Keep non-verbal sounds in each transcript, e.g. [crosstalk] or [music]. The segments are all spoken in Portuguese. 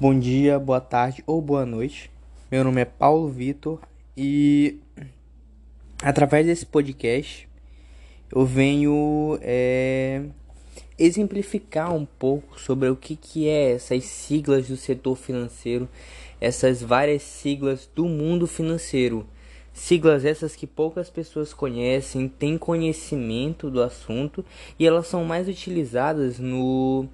Bom dia, boa tarde ou boa noite. Meu nome é Paulo Vitor e através desse podcast eu venho é, exemplificar um pouco sobre o que, que é essas siglas do setor financeiro, essas várias siglas do mundo financeiro. Siglas essas que poucas pessoas conhecem, têm conhecimento do assunto e elas são mais utilizadas no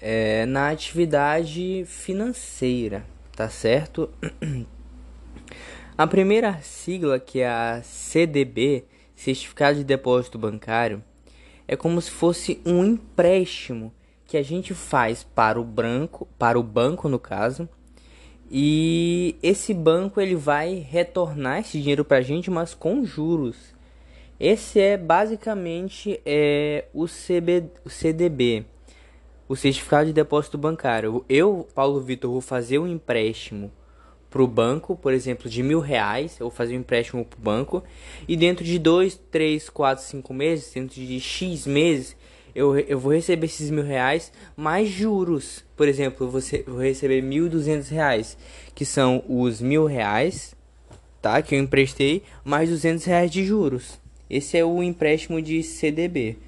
é, na atividade financeira, tá certo? [clears throat] A primeira sigla, que é a CDB, Certificado de Depósito Bancário, é como se fosse um empréstimo que a gente faz para o banco, para o banco no caso, e esse banco ele vai retornar esse dinheiro para a gente, mas com juros. Esse é basicamente é, o, CB, o CDB o certificado de depósito bancário. Eu, Paulo Vitor, vou fazer um empréstimo para o banco, por exemplo, de mil reais. Eu vou fazer um empréstimo para o banco e dentro de dois, três, quatro, cinco meses, dentro de x meses, eu, eu vou receber esses mil reais mais juros. Por exemplo, você vou receber mil duzentos reais, que são os mil reais, tá? Que eu emprestei mais duzentos reais de juros. Esse é o empréstimo de CDB.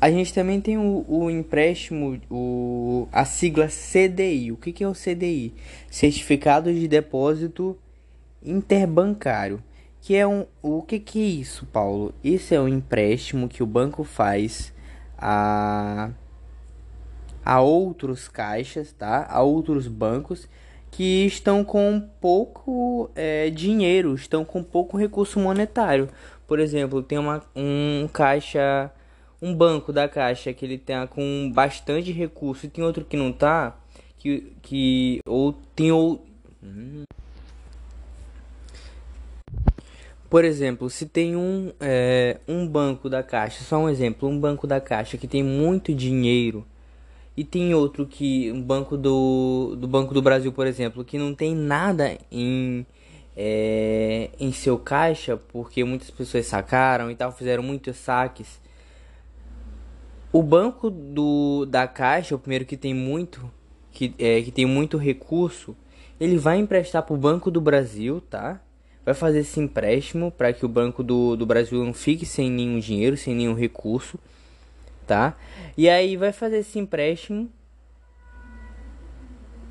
A gente também tem o, o empréstimo, o, a sigla CDI. O que, que é o CDI? Certificado de Depósito Interbancário. Que é um, o que, que é isso, Paulo? Isso é um empréstimo que o banco faz a, a outros caixas, tá? A outros bancos que estão com pouco é, dinheiro, estão com pouco recurso monetário. Por exemplo, tem uma, um caixa um banco da caixa que ele tá com bastante recurso e tem outro que não tá, que, que ou tem ou por exemplo, se tem um, é, um banco da caixa, só um exemplo, um banco da caixa que tem muito dinheiro e tem outro que um banco do, do Banco do Brasil, por exemplo, que não tem nada em é, em seu caixa porque muitas pessoas sacaram e tal, fizeram muitos saques o banco do, da Caixa, o primeiro que tem muito, que, é, que tem muito recurso, ele vai emprestar para o Banco do Brasil, tá? Vai fazer esse empréstimo para que o Banco do, do Brasil não fique sem nenhum dinheiro, sem nenhum recurso, tá? E aí vai fazer esse empréstimo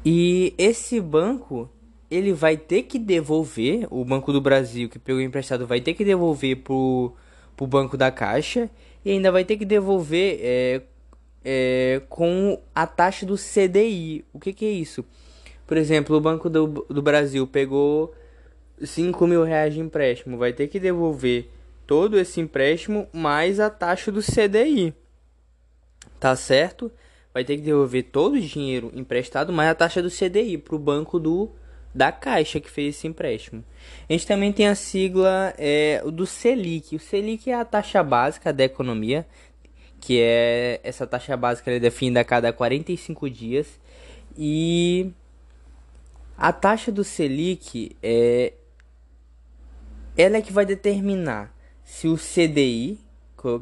e esse banco ele vai ter que devolver, o Banco do Brasil que pegou emprestado vai ter que devolver pro, pro Banco da Caixa e ainda vai ter que devolver é, é, com a taxa do CDI. O que, que é isso? Por exemplo, o Banco do, do Brasil pegou 5 mil reais de empréstimo, vai ter que devolver todo esse empréstimo mais a taxa do CDI. Tá certo? Vai ter que devolver todo o dinheiro emprestado mais a taxa do CDI para o banco do da Caixa que fez esse empréstimo. A gente também tem a sigla é, do Selic. O Selic é a taxa básica da economia, que é essa taxa básica é definida a cada 45 dias. E a taxa do Selic é ela é que vai determinar se o CDI,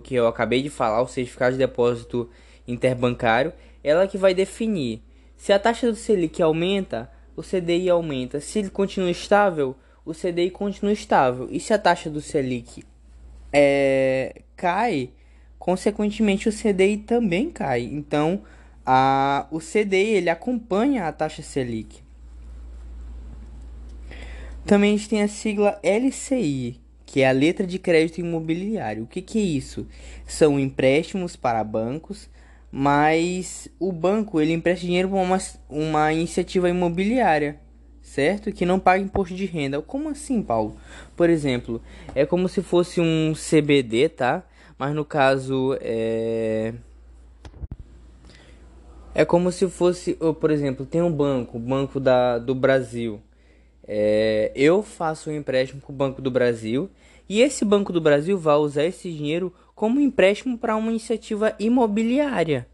que eu acabei de falar, o certificado de depósito interbancário, ela é que vai definir se a taxa do Selic aumenta, o CDI aumenta. Se ele continua estável, o CDI continua estável. E se a taxa do Selic é, cai, consequentemente o CDI também cai. Então, a, o CDI ele acompanha a taxa Selic. Também a gente tem a sigla LCI, que é a letra de crédito imobiliário. O que, que é isso? São empréstimos para bancos mas o banco ele empresta dinheiro para uma, uma iniciativa imobiliária, certo? Que não paga imposto de renda. Como assim, Paulo? Por exemplo, é como se fosse um CBD, tá? Mas no caso é é como se fosse, por exemplo, tem um banco, o Banco da, do Brasil. É, eu faço um empréstimo para o Banco do Brasil e esse Banco do Brasil vai usar esse dinheiro como empréstimo para uma iniciativa imobiliária,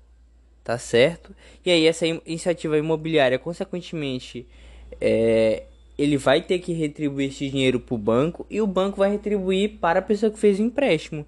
tá certo? E aí essa iniciativa imobiliária, consequentemente, é, ele vai ter que retribuir esse dinheiro para o banco e o banco vai retribuir para a pessoa que fez o empréstimo.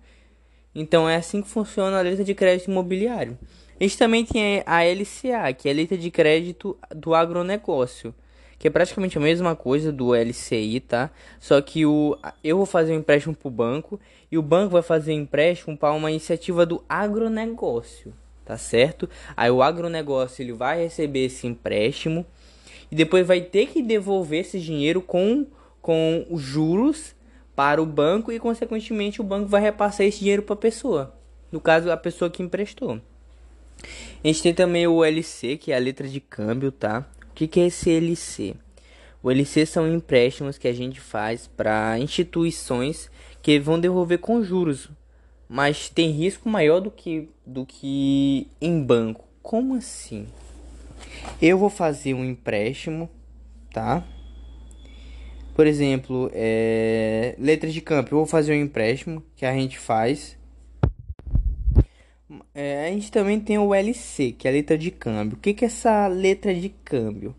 Então é assim que funciona a letra de crédito imobiliário. A gente também tem a LCA, que é a letra de crédito do agronegócio, que é praticamente a mesma coisa do LCI, tá? Só que o eu vou fazer um empréstimo para o banco e o banco vai fazer um empréstimo para uma iniciativa do agronegócio, tá certo? Aí o agronegócio ele vai receber esse empréstimo e depois vai ter que devolver esse dinheiro com com os juros para o banco e consequentemente o banco vai repassar esse dinheiro para a pessoa. No caso, a pessoa que emprestou. A gente tem também o LC, que é a letra de câmbio, tá? O que, que é esse LC? O LC são empréstimos que a gente faz para instituições que vão devolver com juros, mas tem risco maior do que, do que em banco. Como assim? Eu vou fazer um empréstimo, tá? Por exemplo, é, letras de câmbio. Eu vou fazer um empréstimo que a gente faz é, a gente também tem o LC, que é a letra de câmbio. O que, que é essa letra de câmbio?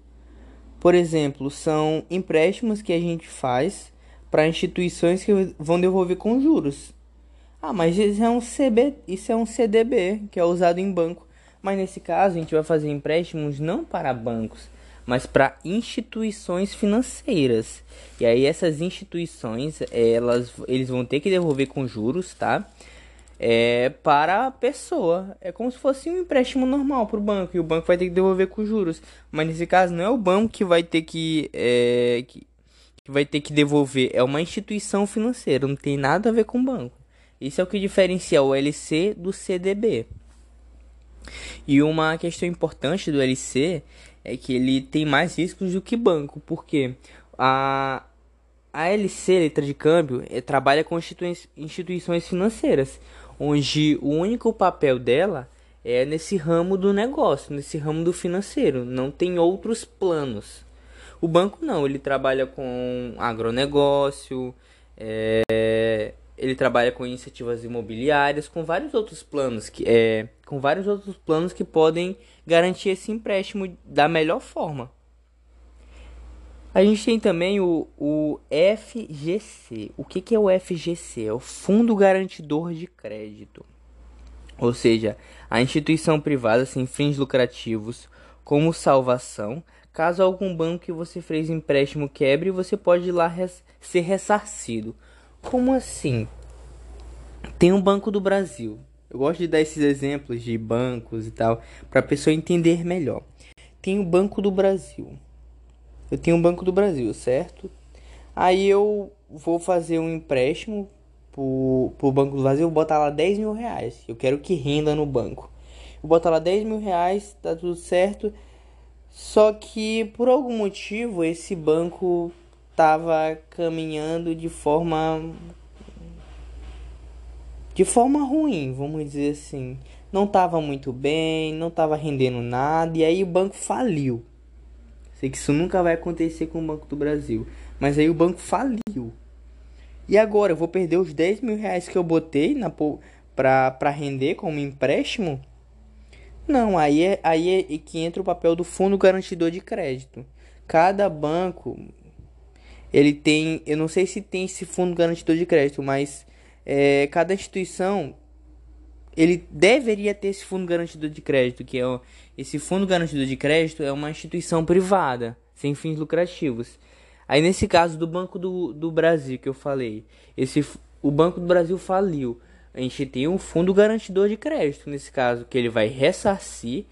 Por exemplo, são empréstimos que a gente faz para instituições que vão devolver com juros. Ah, mas isso é um CB, isso é um CDB, que é usado em banco. Mas nesse caso, a gente vai fazer empréstimos não para bancos, mas para instituições financeiras. E aí essas instituições, elas eles vão ter que devolver com juros, tá? É, para a pessoa. É como se fosse um empréstimo normal para o banco e o banco vai ter que devolver com juros. Mas nesse caso não é o banco que vai ter que, é, que, que vai ter que devolver, é uma instituição financeira, não tem nada a ver com o banco. Isso é o que diferencia o LC do CDB. E uma questão importante do LC é que ele tem mais riscos do que banco, porque a, a LC, letra de câmbio, é, trabalha com instituições financeiras onde o único papel dela é nesse ramo do negócio, nesse ramo do financeiro, não tem outros planos. O banco não, ele trabalha com agronegócio, é, ele trabalha com iniciativas imobiliárias, com vários outros planos que é, com vários outros planos que podem garantir esse empréstimo da melhor forma. A gente tem também o, o FGC. O que, que é o FGC? É o Fundo Garantidor de Crédito. Ou seja, a instituição privada sem fins lucrativos como salvação. Caso algum banco que você fez empréstimo quebre, você pode ir lá res ser ressarcido. Como assim? Tem um Banco do Brasil. Eu gosto de dar esses exemplos de bancos e tal para a pessoa entender melhor. Tem o Banco do Brasil eu tenho um Banco do Brasil, certo? Aí eu vou fazer um empréstimo pro, pro Banco do Brasil, vou botar lá 10 mil reais. Eu quero que renda no banco. Vou botar lá 10 mil reais, tá tudo certo. Só que por algum motivo esse banco tava caminhando de forma de forma ruim, vamos dizer assim. Não tava muito bem, não tava rendendo nada e aí o banco faliu. Sei que isso nunca vai acontecer com o Banco do Brasil. Mas aí o banco faliu. E agora eu vou perder os 10 mil reais que eu botei na para render como empréstimo? Não, aí é, aí é que entra o papel do fundo garantidor de crédito. Cada banco ele tem, eu não sei se tem esse fundo garantidor de crédito, mas é, cada instituição ele deveria ter esse fundo garantidor de crédito, que é esse fundo garantidor de crédito é uma instituição privada, sem fins lucrativos. Aí nesse caso do Banco do, do Brasil que eu falei, esse o Banco do Brasil faliu. A gente tem um fundo garantidor de crédito nesse caso, que ele vai ressarcir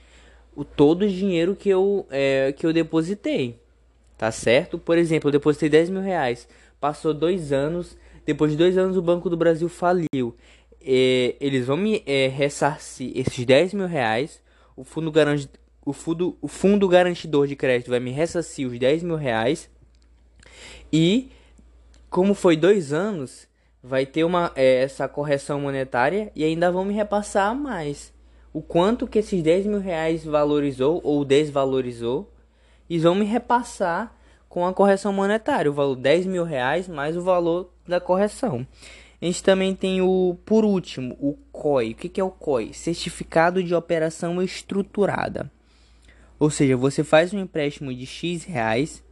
o todo o dinheiro que eu, é, que eu depositei. Tá certo? Por exemplo, eu depositei 10 mil reais. Passou dois anos. Depois de dois anos o Banco do Brasil faliu é, eles vão me é, ressarcir esses 10 mil reais. O fundo, garanti, o, fundo, o fundo garantidor de crédito vai me ressarcir os 10 mil reais. E, como foi dois anos, vai ter uma, é, essa correção monetária e ainda vão me repassar mais. O quanto que esses 10 mil reais valorizou ou desvalorizou. E vão me repassar com a correção monetária. O valor 10 mil reais mais o valor da correção. A gente também tem o, por último, o COI. O que, que é o COI? Certificado de Operação Estruturada. Ou seja, você faz um empréstimo de X reais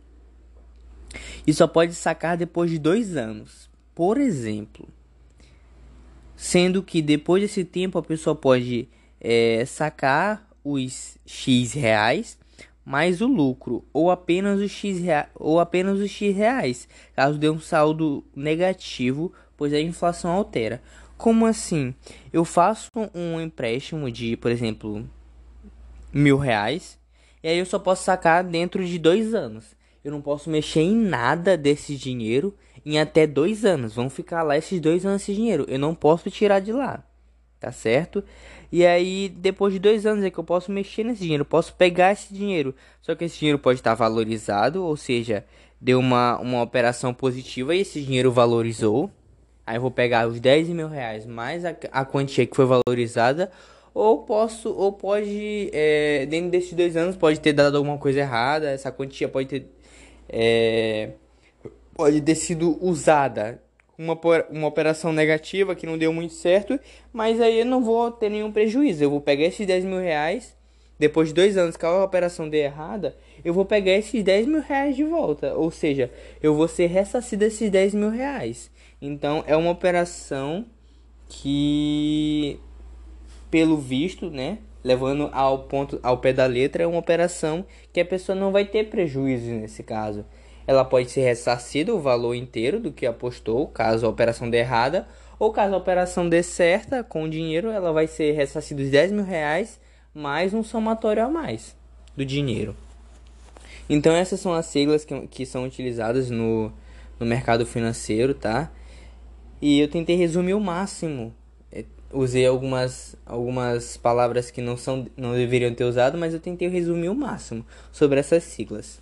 e só pode sacar depois de dois anos. Por exemplo, sendo que depois desse tempo a pessoa pode é, sacar os X reais mais o lucro, ou apenas os X, rea ou apenas os X reais, caso dê um saldo negativo, pois a inflação altera. Como assim? Eu faço um empréstimo de, por exemplo, mil reais, e aí eu só posso sacar dentro de dois anos. Eu não posso mexer em nada desse dinheiro em até dois anos. Vão ficar lá esses dois anos esse dinheiro. Eu não posso tirar de lá tá certo? E aí, depois de dois anos é que eu posso mexer nesse dinheiro, posso pegar esse dinheiro. Só que esse dinheiro pode estar valorizado, ou seja, deu uma, uma operação positiva e esse dinheiro valorizou. Aí eu vou pegar os 10 mil reais mais a, a quantia que foi valorizada. Ou posso, ou pode, é, dentro desses dois anos, pode ter dado alguma coisa errada. Essa quantia pode ter, é, pode ter sido usada uma, uma operação negativa que não deu muito certo, mas aí eu não vou ter nenhum prejuízo. Eu vou pegar esses 10 mil reais, depois de dois anos que a operação deu errada, eu vou pegar esses 10 mil reais de volta. Ou seja, eu vou ser ressarcido esses 10 mil reais. Então é uma operação que, pelo visto, né? Levando ao ponto ao pé da letra, é uma operação que a pessoa não vai ter prejuízo nesse caso ela pode ser ressarcida o valor inteiro do que apostou, caso a operação dê errada, ou caso a operação dê certa com o dinheiro, ela vai ser ressarcida os 10 mil reais mais um somatório a mais do dinheiro. Então essas são as siglas que, que são utilizadas no, no mercado financeiro, tá? E eu tentei resumir o máximo. É, usei algumas, algumas palavras que não, são, não deveriam ter usado, mas eu tentei resumir o máximo sobre essas siglas.